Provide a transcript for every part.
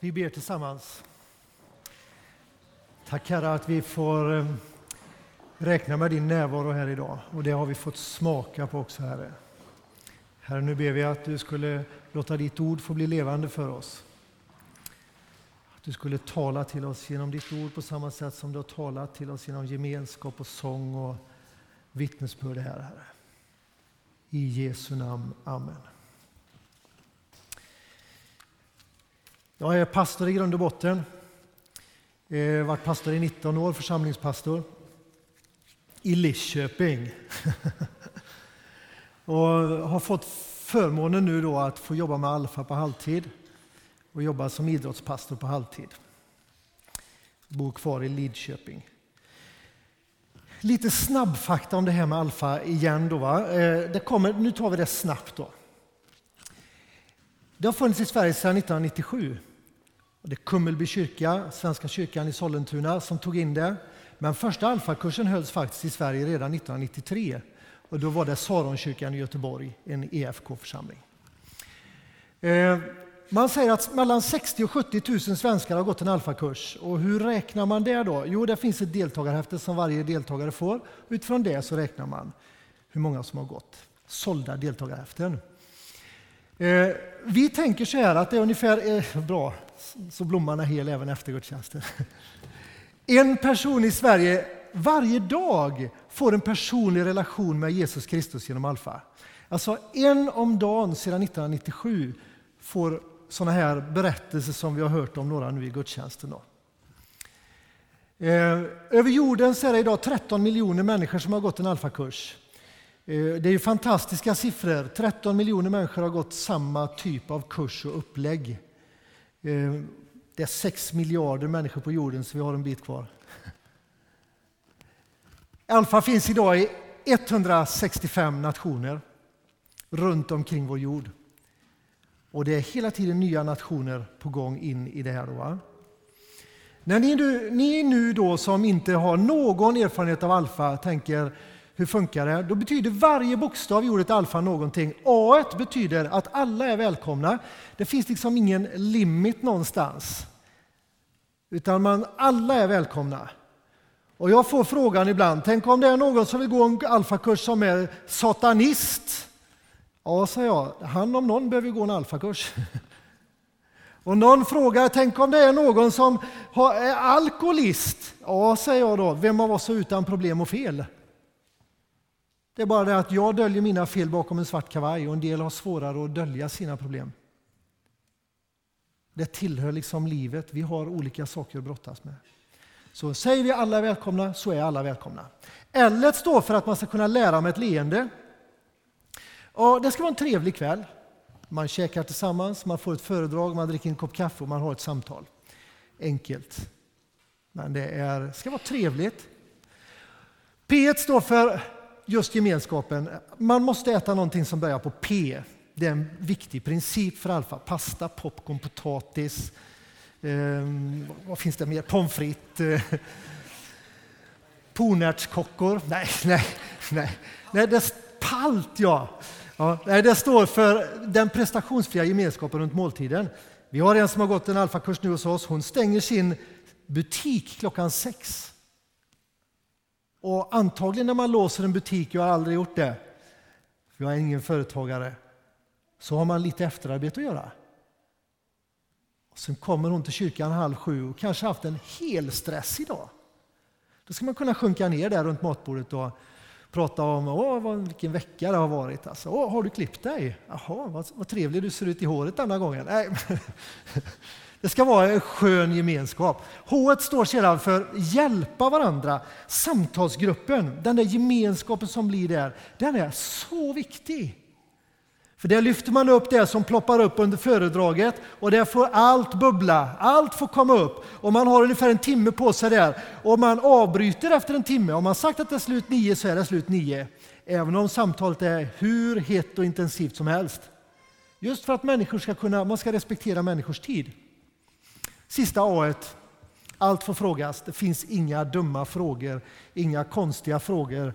Vi ber tillsammans. Tack Herre att vi får eh, räkna med din närvaro här idag. Och det har vi fått smaka på också Herre. Herre, nu ber vi att du skulle låta ditt ord få bli levande för oss. Att du skulle tala till oss genom ditt ord på samma sätt som du har talat till oss genom gemenskap och sång och vittnesbörd här, Herre. I Jesu namn. Amen. Jag är pastor i grund och botten. Jag har varit pastor i 19 år, församlingspastor. I Lidköping. och har fått förmånen nu då att få jobba med Alfa på halvtid och jobba som idrottspastor på halvtid. Bor kvar i Lidköping. Lite snabbfakta om det här med Alfa igen. Då, va? Eh, det kommer, nu tar vi det snabbt. då. Det har funnits i Sverige sedan 1997. Det är Kummelby kyrka, Svenska kyrkan i Sollentuna, som tog in det. Men första alfakursen hölls faktiskt i Sverige redan 1993. Och då var det Saronkyrkan i Göteborg, en EFK-församling. Eh, man säger att mellan 60 och 70 000 svenskar har gått en alfakurs. Och hur räknar man det då? Jo, det finns ett deltagarhäfte som varje deltagare får. Utifrån det så räknar man hur många som har gått sålda deltagarhäften. Eh, vi tänker så här att det är ungefär, eh, bra, så blomman är hel även efter gudstjänsten. En person i Sverige varje dag får en personlig relation med Jesus Kristus genom Alfa. Alltså en om dagen sedan 1997 får sådana här berättelser som vi har hört om några nu i gudstjänsten. Då. Eh, över jorden så är det idag 13 miljoner människor som har gått en alfakurs. Eh, det är fantastiska siffror. 13 miljoner människor har gått samma typ av kurs och upplägg. Eh, det är 6 miljarder människor på jorden, så vi har en bit kvar. Alfa finns idag i 165 nationer runt omkring vår jord. Och det är hela tiden nya nationer på gång in i det här. Då, När ni ni nu då som inte har någon erfarenhet av alfa tänker hur funkar det? Då betyder varje bokstav i ordet alfa någonting. A betyder att alla är välkomna. Det finns liksom ingen limit någonstans. Utan man, alla är välkomna. Och jag får frågan ibland, tänk om det är någon som vill gå en alfakurs som är satanist? Ja, säger jag, han om någon behöver gå en alfakurs. Och någon frågar, tänk om det är någon som är alkoholist? Ja, säger jag då, vem av oss är utan problem och fel? Det är bara det att jag döljer mina fel bakom en svart kavaj och en del har svårare att dölja sina problem. Det tillhör liksom livet. Vi har olika saker att brottas med. Så säger vi alla är välkomna, så är alla välkomna. L står för att man ska kunna lära med ett leende. Och det ska vara en trevlig kväll. Man käkar tillsammans, man får ett föredrag, man dricker en kopp kaffe och man har ett samtal. Enkelt. Men det är, ska vara trevligt. P står för just gemenskapen. Man måste äta någonting som börjar på P. Det är en viktig princip för Alfa. Pasta, popcorn, potatis. Eh, vad finns det mer? Pommes frites. Eh, pornärtskockor. Nej, nej, nej. nej det, palt, ja. ja. Nej, det står för den prestationsfria gemenskapen runt måltiden. Vi har en som har gått en alfakurs nu hos oss. Hon stänger sin butik klockan sex. Och antagligen när man låser en butik, jag har aldrig gjort det, för jag är ingen företagare, så har man lite efterarbete att göra. Och sen kommer hon till kyrkan halv sju och kanske haft en hel stress idag. Då ska man kunna sjunka ner där runt matbordet och prata om Åh, vilken vecka det har varit. Alltså, Åh, har du klippt dig? Jaha, vad, vad trevlig du ser ut i håret denna gången. Nej. Det ska vara en skön gemenskap. H står sedan för hjälpa varandra. Samtalsgruppen, den där gemenskapen som blir där, den är så viktig. För där lyfter man upp det som ploppar upp under föredraget och där får allt bubbla, allt får komma upp. Och man har ungefär en timme på sig där och man avbryter efter en timme. Om man sagt att det är slut nio så är det slut nio. Även om samtalet är hur hett och intensivt som helst. Just för att människor ska kunna, man ska respektera människors tid. Sista A. Allt får frågas. Det finns inga dumma frågor, inga konstiga frågor.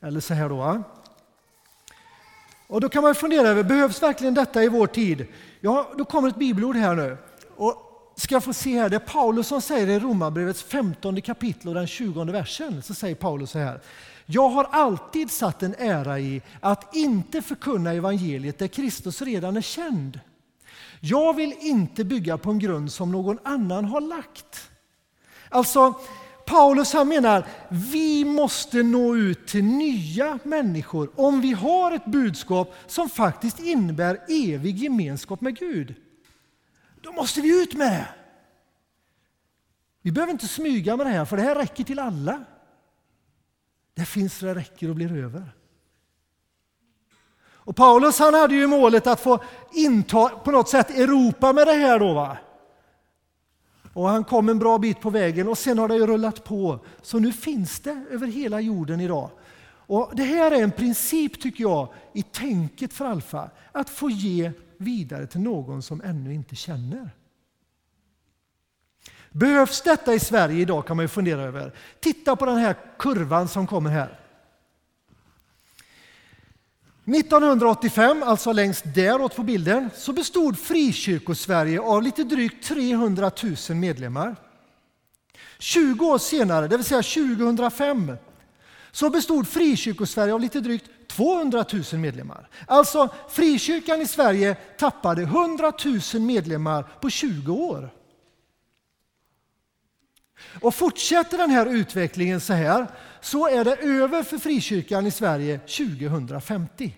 Eller så här då. Och då kan man fundera över, behövs verkligen detta i vår tid? Ja, då kommer ett bibelord här nu. Och ska få se här, det är Paulus som säger i Romarbrevets 15 kapitel och den 20 versen, så säger Paulus så här. Jag har alltid satt en ära i att inte förkunna evangeliet där Kristus redan är känd. Jag vill inte bygga på en grund som någon annan har lagt. Alltså, Paulus han menar vi måste nå ut till nya människor om vi har ett budskap som faktiskt innebär evig gemenskap med Gud. Då måste vi ut med det. Vi behöver inte smyga med det här, för det här räcker till alla. Det finns det räcker och blir över. Och Paulus han hade ju målet att få inta på något sätt Europa med det här. Då, va? Och han kom en bra bit på vägen och sen har det ju rullat på. Så nu finns det över hela jorden idag. Och Det här är en princip tycker jag i tänket för Alfa, att få ge vidare till någon som ännu inte känner. Behövs detta i Sverige idag kan man ju fundera över. Titta på den här kurvan som kommer här. 1985, alltså längst däråt på bilden, så bestod Frikyrkosverige av lite drygt 300 000 medlemmar. 20 år senare, det vill säga 2005, så bestod Frikyrkosverige av lite drygt 200 000 medlemmar. Alltså, frikyrkan i Sverige tappade 100 000 medlemmar på 20 år. Och fortsätter den här utvecklingen så här så är det över för frikyrkan i Sverige 2050.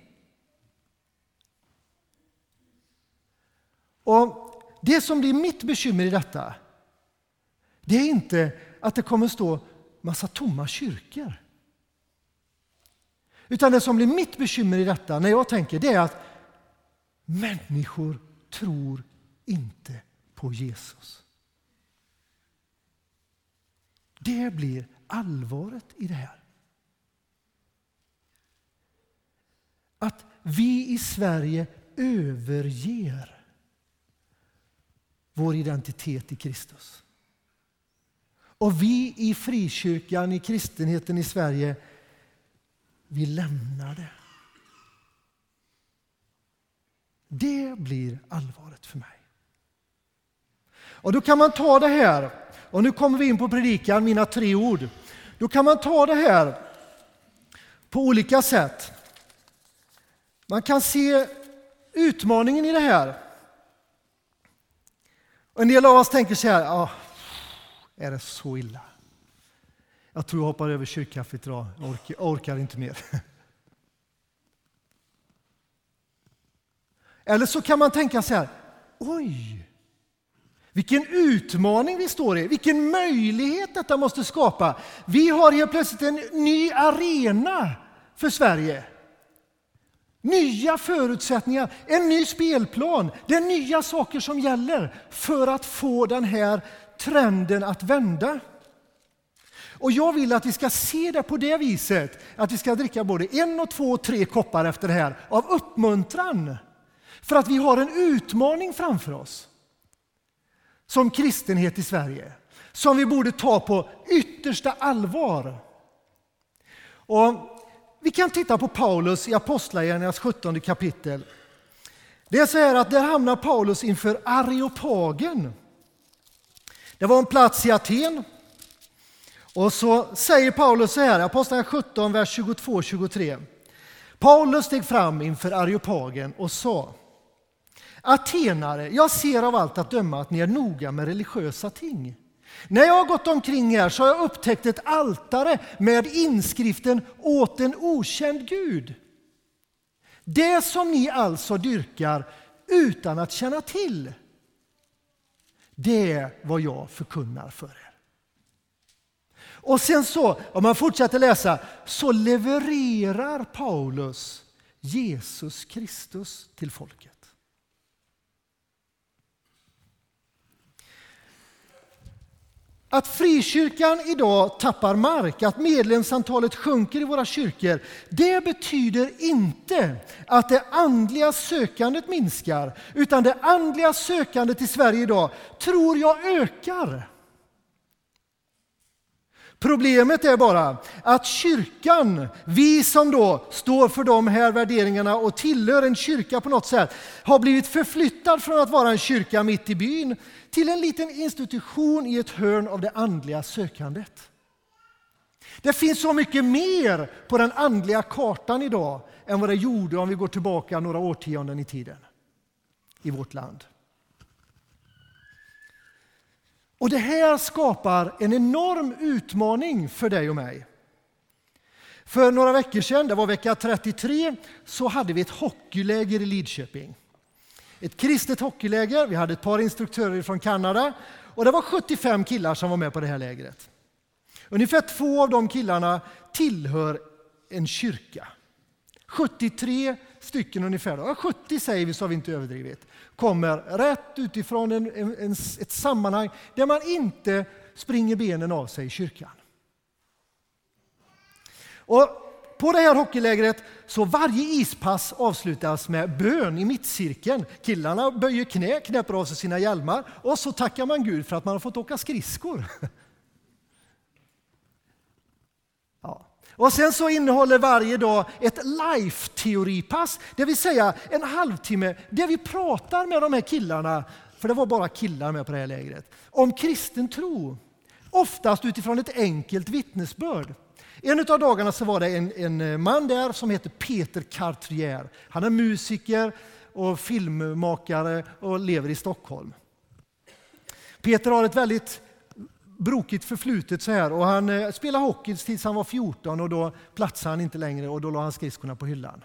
Och Det som blir mitt bekymmer i detta det är inte att det kommer stå massa tomma kyrkor. Utan det som blir mitt bekymmer i detta, när jag tänker, det är att människor tror inte på Jesus. Det blir allvaret i det här. Att vi i Sverige överger vår identitet i Kristus. Och vi i frikyrkan, i kristenheten i Sverige, vi lämnar det. Det blir allvaret för mig. Och då kan man ta det här, och nu kommer vi in på predikan, mina tre ord. Då kan man ta det här på olika sätt. Man kan se utmaningen i det här. En del av oss tänker så här, ah, är det så illa? Jag tror jag hoppar över kyrkkaffet idag, jag orkar, jag orkar inte mer. Eller så kan man tänka så här, oj, vilken utmaning vi står i, vilken möjlighet detta måste skapa. Vi har helt plötsligt en ny arena för Sverige. Nya förutsättningar, en ny spelplan. Det är nya saker som gäller för att få den här trenden att vända. Och jag vill att vi ska se det på det viset, att vi ska dricka både en och två och tre koppar efter det här av uppmuntran. För att vi har en utmaning framför oss som kristenhet i Sverige som vi borde ta på yttersta allvar. Och vi kan titta på Paulus i Apostlagärningarnas 17 kapitel. Det är så här att där hamnar Paulus inför Areopagen. Det var en plats i Aten. Och så säger Paulus så här, Apostlagärningarna 17, vers 22-23. Paulus steg fram inför Areopagen och sa Atenare, jag ser av allt att döma att ni är noga med religiösa ting. När jag har gått omkring här så har jag upptäckt ett altare med inskriften åt en okänd Gud. Det som ni alltså dyrkar utan att känna till. Det är vad jag förkunnar för er. Och sen så, om man fortsätter läsa, så levererar Paulus Jesus Kristus till folket. Att frikyrkan idag tappar mark, att medlemsantalet sjunker i våra kyrkor, det betyder inte att det andliga sökandet minskar, utan det andliga sökandet i Sverige idag tror jag ökar. Problemet är bara att kyrkan, vi som då står för de här värderingarna och tillhör en kyrka på något sätt, har blivit förflyttad från att vara en kyrka mitt i byn till en liten institution i ett hörn av det andliga sökandet. Det finns så mycket mer på den andliga kartan idag än vad det gjorde om vi går tillbaka några årtionden i tiden i vårt land. Och det här skapar en enorm utmaning för dig och mig. För några veckor sedan, det var vecka 33, så hade vi ett hockeyläger i Lidköping. Ett kristet hockeyläger, vi hade ett par instruktörer från Kanada och det var 75 killar som var med på det här lägret. Ungefär två av de killarna tillhör en kyrka. 73 stycken ungefär, 70 säger vi så har vi inte överdrivit, kommer rätt utifrån en, en, ett sammanhang där man inte springer benen av sig i kyrkan. Och på det här hockeylägret så varje ispass avslutas med bön i mittcirkeln. Killarna böjer knä, knäpper av sig sina hjälmar och så tackar man Gud för att man har fått åka skridskor. Och sen så innehåller varje dag ett life-teoripass, det vill säga en halvtimme där vi pratar med de här killarna, för det var bara killar med på det här lägret, om kristen tro. Oftast utifrån ett enkelt vittnesbörd. En av dagarna så var det en, en eh, man där som heter Peter Cartrier. Han är musiker och filmmakare och lever i Stockholm. Peter har ett väldigt brokigt förflutet så här. Och han eh, spelade hockey tills han var 14 och då platsade han inte längre och då la han skridskorna på hyllan.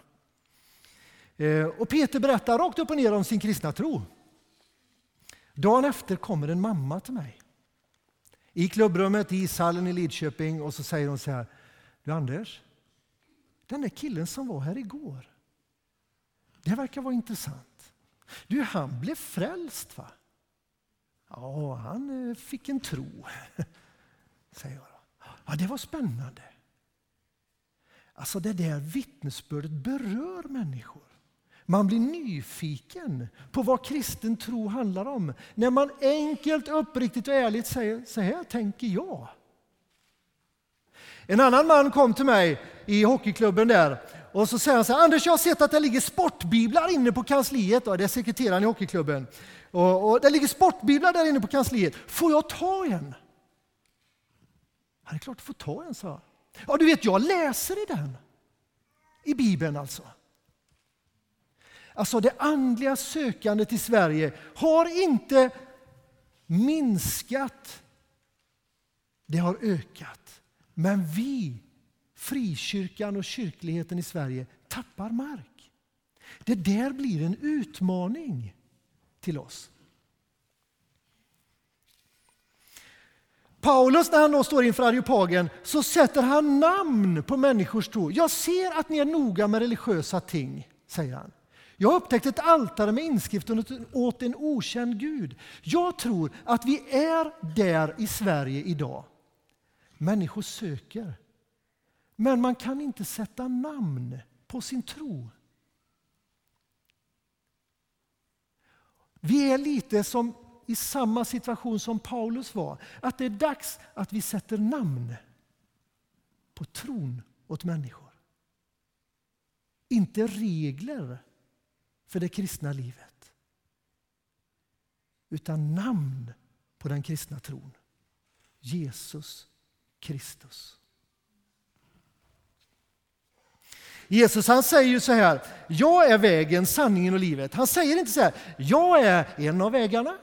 Eh, och Peter berättar rakt upp och ner om sin kristna tro. Dagen efter kommer en mamma till mig. I klubbrummet i ishallen i Lidköping och så säger hon så här. Du Anders, den där killen som var här igår. Det verkar vara intressant. Du, han blev frälst va? Ja, han eh, fick en tro, säger jag. Ja, det var spännande. Alltså det där vittnesbördet berör människor. Man blir nyfiken på vad kristen tro handlar om när man enkelt, uppriktigt och ärligt säger så här tänker jag. En annan man kom till mig i hockeyklubben där och så säger han så här, Anders jag har sett att det ligger sportbiblar inne på kansliet, och det är sekreteraren i hockeyklubben. Och, och det ligger sportbiblar där inne på kansliet. Får jag ta en? Ja, det är klart du får ta en, sa jag. Ja, du vet, jag läser i den. I Bibeln alltså. Alltså det andliga sökandet i Sverige har inte minskat. Det har ökat. Men vi, frikyrkan och kyrkligheten i Sverige, tappar mark. Det där blir en utmaning till oss. Paulus, när han då står inför Areopagen, så sätter han namn på människors tro. Jag ser att ni är noga med religiösa ting, säger han. Jag har upptäckt ett altare med inskriften åt en okänd Gud. Jag tror att vi är där i Sverige idag. Människor söker, men man kan inte sätta namn på sin tro. Vi är lite som i samma situation som Paulus var. Att det är dags att vi sätter namn på tron åt människor. Inte regler för det kristna livet. Utan namn på den kristna tron. Jesus Kristus. Jesus han säger ju så här, jag är vägen, sanningen och livet. Han säger inte så här, jag är en av vägarna.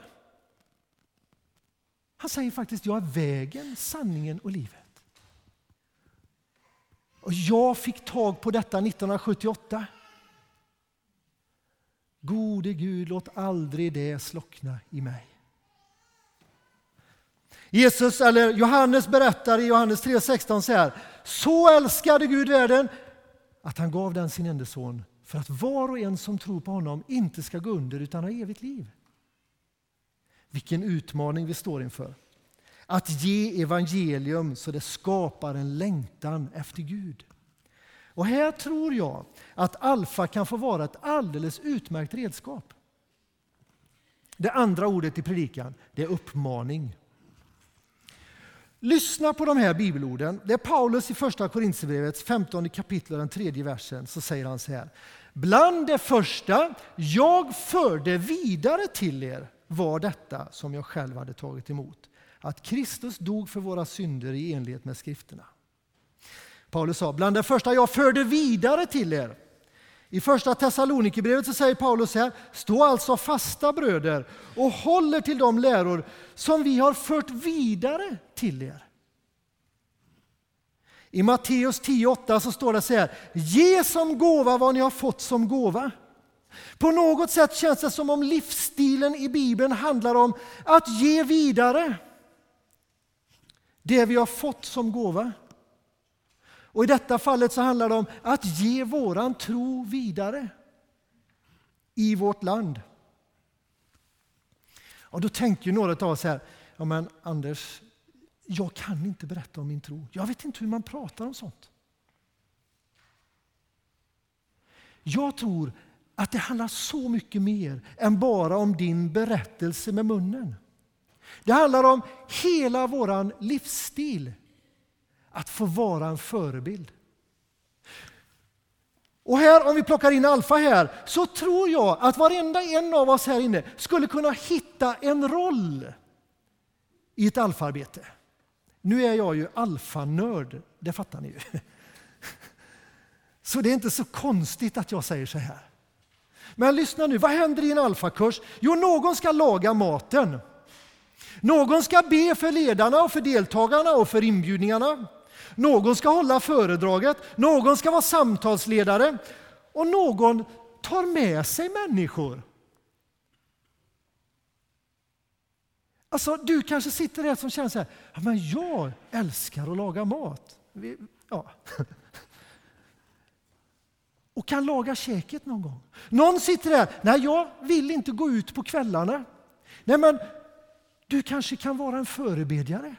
Han säger faktiskt, jag är vägen, sanningen och livet. Och jag fick tag på detta 1978. Gode Gud, låt aldrig det slockna i mig. Jesus, eller Johannes berättar i Johannes 3.16 så här. Så älskade Gud världen att han gav den sin enda son för att var och en som tror på honom inte ska gå under utan ha evigt liv. Vilken utmaning vi står inför. Att ge evangelium så det skapar en längtan efter Gud. Och här tror jag att Alfa kan få vara ett alldeles utmärkt redskap. Det andra ordet i predikan det är uppmaning. Lyssna på de här bibelorden. Det är Paulus i första Korintierbrevets 15 kapitel och den tredje versen. Så säger han så här. Bland det första jag förde vidare till er var detta som jag själv hade tagit emot. Att Kristus dog för våra synder i enlighet med skrifterna. Paulus sa, bland det första jag förde vidare till er. I första Thessalonikerbrevet så säger Paulus här, stå alltså fasta bröder och håller till de läror som vi har fört vidare till er. I Matteus 10.8 så står det så här, ge som gåva vad ni har fått som gåva. På något sätt känns det som om livsstilen i Bibeln handlar om att ge vidare det vi har fått som gåva. Och I detta fallet så handlar det om att ge våran tro vidare i vårt land. Och Då tänker några av oss här, ja men Anders, jag kan inte berätta om min tro. Jag vet inte hur man pratar om sånt. Jag tror att det handlar så mycket mer än bara om din berättelse med munnen. Det handlar om hela vår livsstil. Att få vara en förebild. Och här, om vi plockar in Alfa här, så tror jag att varenda en av oss här inne skulle kunna hitta en roll i ett alfarbete. Nu är jag ju alfanörd, det fattar ni ju. Så det är inte så konstigt att jag säger så här. Men lyssna nu, vad händer i en alfakurs? Jo, någon ska laga maten. Någon ska be för ledarna och för deltagarna och för inbjudningarna. Någon ska hålla föredraget, någon ska vara samtalsledare och någon tar med sig människor. Alltså, du kanske sitter där som känner så här, ja, men jag älskar att laga mat. Ja. Och kan laga käket någon gång. Någon sitter där, nej jag vill inte gå ut på kvällarna. Nej men, du kanske kan vara en förebedjare.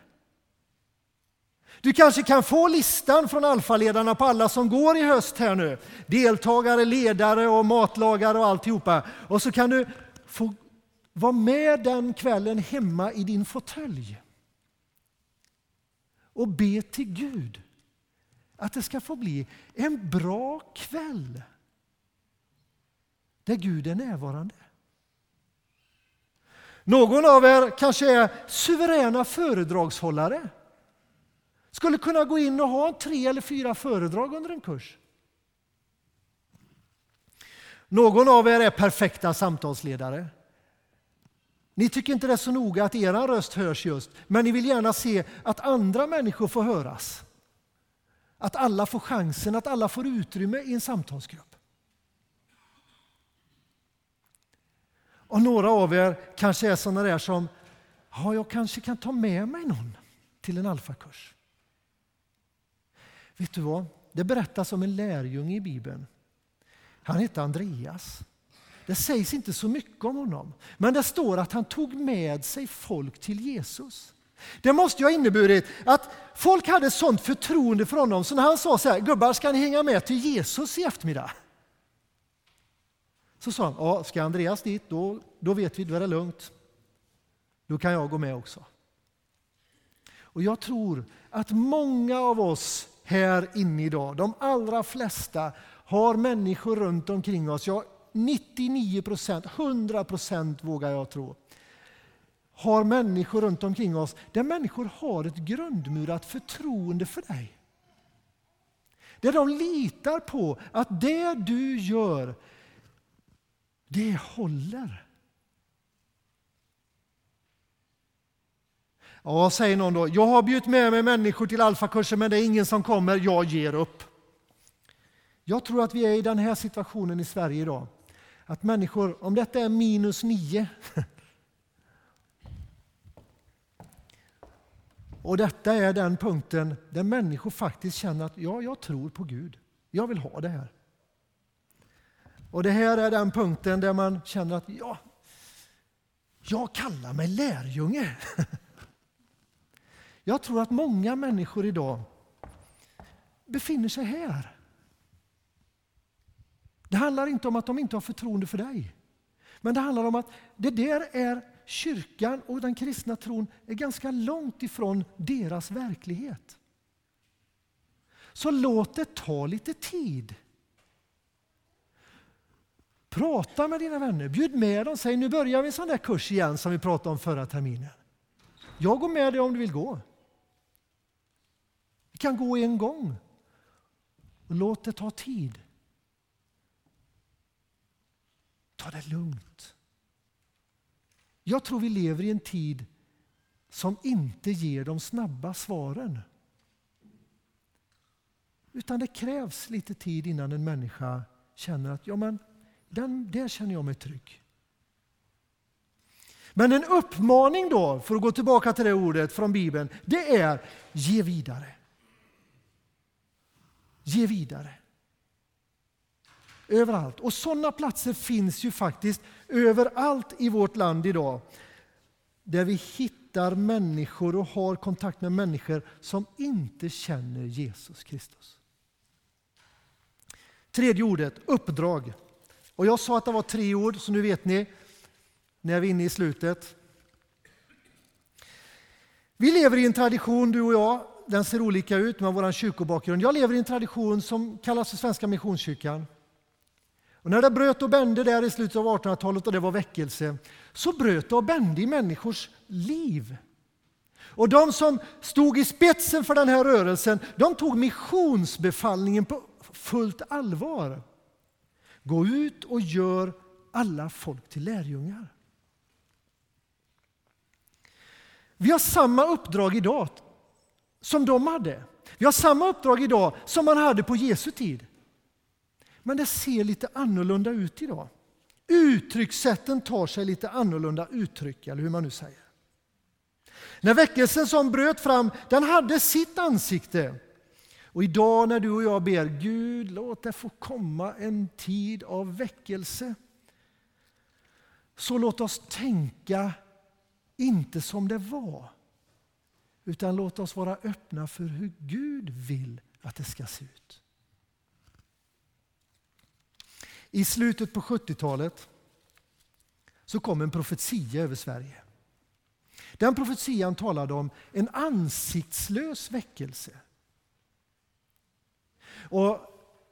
Du kanske kan få listan från alfaledarna på alla som går i höst här nu. Deltagare, ledare och matlagare och alltihopa. Och så kan du få vara med den kvällen hemma i din fåtölj. Och be till Gud att det ska få bli en bra kväll. Där Gud är närvarande. Någon av er kanske är suveräna föredragshållare skulle kunna gå in och ha tre eller fyra föredrag under en kurs. Någon av er är perfekta samtalsledare. Ni tycker inte det är så noga att er röst hörs just, men ni vill gärna se att andra människor får höras. Att alla får chansen, att alla får utrymme i en samtalsgrupp. Och några av er kanske är sådana där som, ja, jag kanske kan ta med mig någon till en alfakurs. Vet du vad? Det berättas om en lärjunge i Bibeln. Han hette Andreas. Det sägs inte så mycket om honom, men det står att han tog med sig folk till Jesus. Det måste ju ha inneburit att folk hade sånt förtroende för honom så när han sa så här, gubbar ska ni hänga med till Jesus i eftermiddag? Så sa han, ja, ska Andreas dit, då, då vet vi, då är det lugnt. Då kan jag gå med också. Och jag tror att många av oss här inne idag. De allra flesta har människor runt omkring oss, ja 99 procent, 100 procent vågar jag tro, har människor runt omkring oss där människor har ett grundmurat förtroende för dig. Där de litar på att det du gör, det håller. Ja, säger någon då, jag har bjudit med mig människor till alfakursen men det är ingen som kommer, jag ger upp. Jag tror att vi är i den här situationen i Sverige idag. Att människor, om detta är minus nio, och detta är den punkten där människor faktiskt känner att ja, jag tror på Gud. Jag vill ha det här. Och det här är den punkten där man känner att ja, jag kallar mig lärjunge. Jag tror att många människor idag befinner sig här. Det handlar inte om att de inte har förtroende för dig. Men det handlar om att det där är kyrkan och den kristna tron är ganska långt ifrån deras verklighet. Så låt det ta lite tid. Prata med dina vänner, bjud med dem, säg nu börjar vi en sån där kurs igen som vi pratade om förra terminen. Jag går med dig om du vill gå. Vi kan gå en gång. Och låt det ta tid. Ta det lugnt. Jag tror vi lever i en tid som inte ger de snabba svaren. Utan det krävs lite tid innan en människa känner att ja, men den, där känner jag mig trygg. Men en uppmaning då, för att gå tillbaka till det ordet från Bibeln, det är ge vidare. Ge vidare. Överallt. Och sådana platser finns ju faktiskt överallt i vårt land idag. Där vi hittar människor och har kontakt med människor som inte känner Jesus Kristus. Tredje ordet, uppdrag. Och jag sa att det var tre ord, så nu vet ni när vi är inne i slutet. Vi lever i en tradition, du och jag, den ser olika ut med vår kyrkobakgrund. Jag lever i en tradition som kallas för Svenska Missionskyrkan. Och när det bröt och bände där i slutet av 1800-talet och det var väckelse, så bröt det och bände i människors liv. Och de som stod i spetsen för den här rörelsen, de tog missionsbefallningen på fullt allvar. Gå ut och gör alla folk till lärjungar. Vi har samma uppdrag idag som de hade. Vi har samma uppdrag idag som man hade på Jesu tid. Men det ser lite annorlunda ut idag. Uttryckssätten tar sig lite annorlunda uttryck, eller hur man nu säger. När väckelsen som bröt fram, den hade sitt ansikte. Och idag när du och jag ber Gud, låt det få komma en tid av väckelse. Så låt oss tänka inte som det var, utan låt oss vara öppna för hur Gud vill att det ska se ut. I slutet på 70-talet så kom en profetia över Sverige. Den profetian talade om en ansiktslös väckelse. Och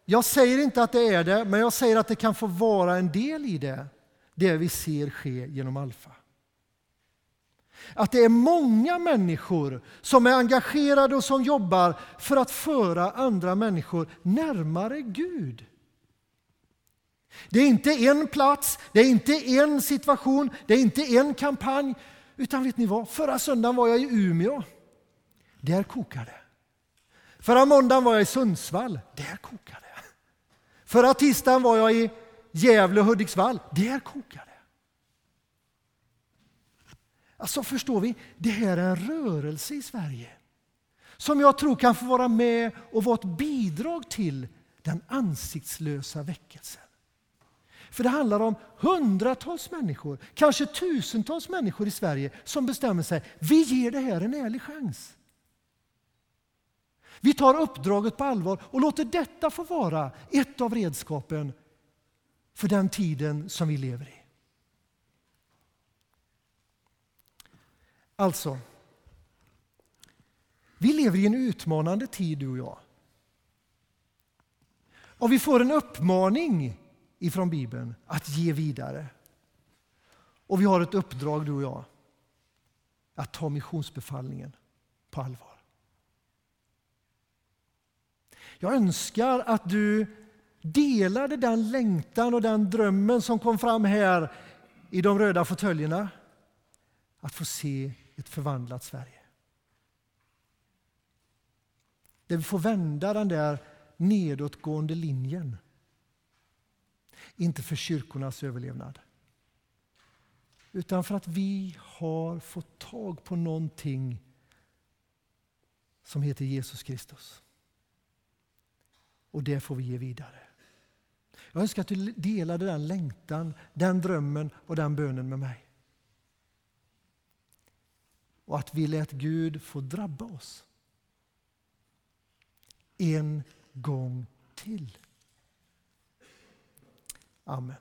jag säger inte att det är det, men jag säger att det kan få vara en del i det, det vi ser ske genom Alfa. Att det är många människor som är engagerade och som jobbar för att föra andra människor närmare Gud. Det är inte en plats, det är inte en situation, det är inte en kampanj. Utan vet ni vad? Förra söndagen var jag i Umeå. Där kokade det. Förra måndagen var jag i Sundsvall. Där kokade det. Förra tisdagen var jag i Gävle och Hudiksvall. Där kokade det. Alltså förstår vi, det här är en rörelse i Sverige som jag tror kan få vara med och vara ett bidrag till den ansiktslösa väckelsen. För det handlar om hundratals människor, kanske tusentals människor i Sverige som bestämmer sig, vi ger det här en ärlig chans. Vi tar uppdraget på allvar och låter detta få vara ett av redskapen för den tiden som vi lever i. Alltså, vi lever i en utmanande tid du och jag. Och vi får en uppmaning ifrån Bibeln att ge vidare. Och vi har ett uppdrag du och jag att ta missionsbefallningen på allvar. Jag önskar att du delade den längtan och den drömmen som kom fram här i de röda fåtöljerna. Att få se ett förvandlat Sverige. Där vi får vända den där nedåtgående linjen. Inte för kyrkornas överlevnad. Utan för att vi har fått tag på någonting som heter Jesus Kristus. Och det får vi ge vidare. Jag önskar att du delade den längtan, den drömmen och den bönen med mig. Och att vi lät Gud få drabba oss. En gång till. Amen.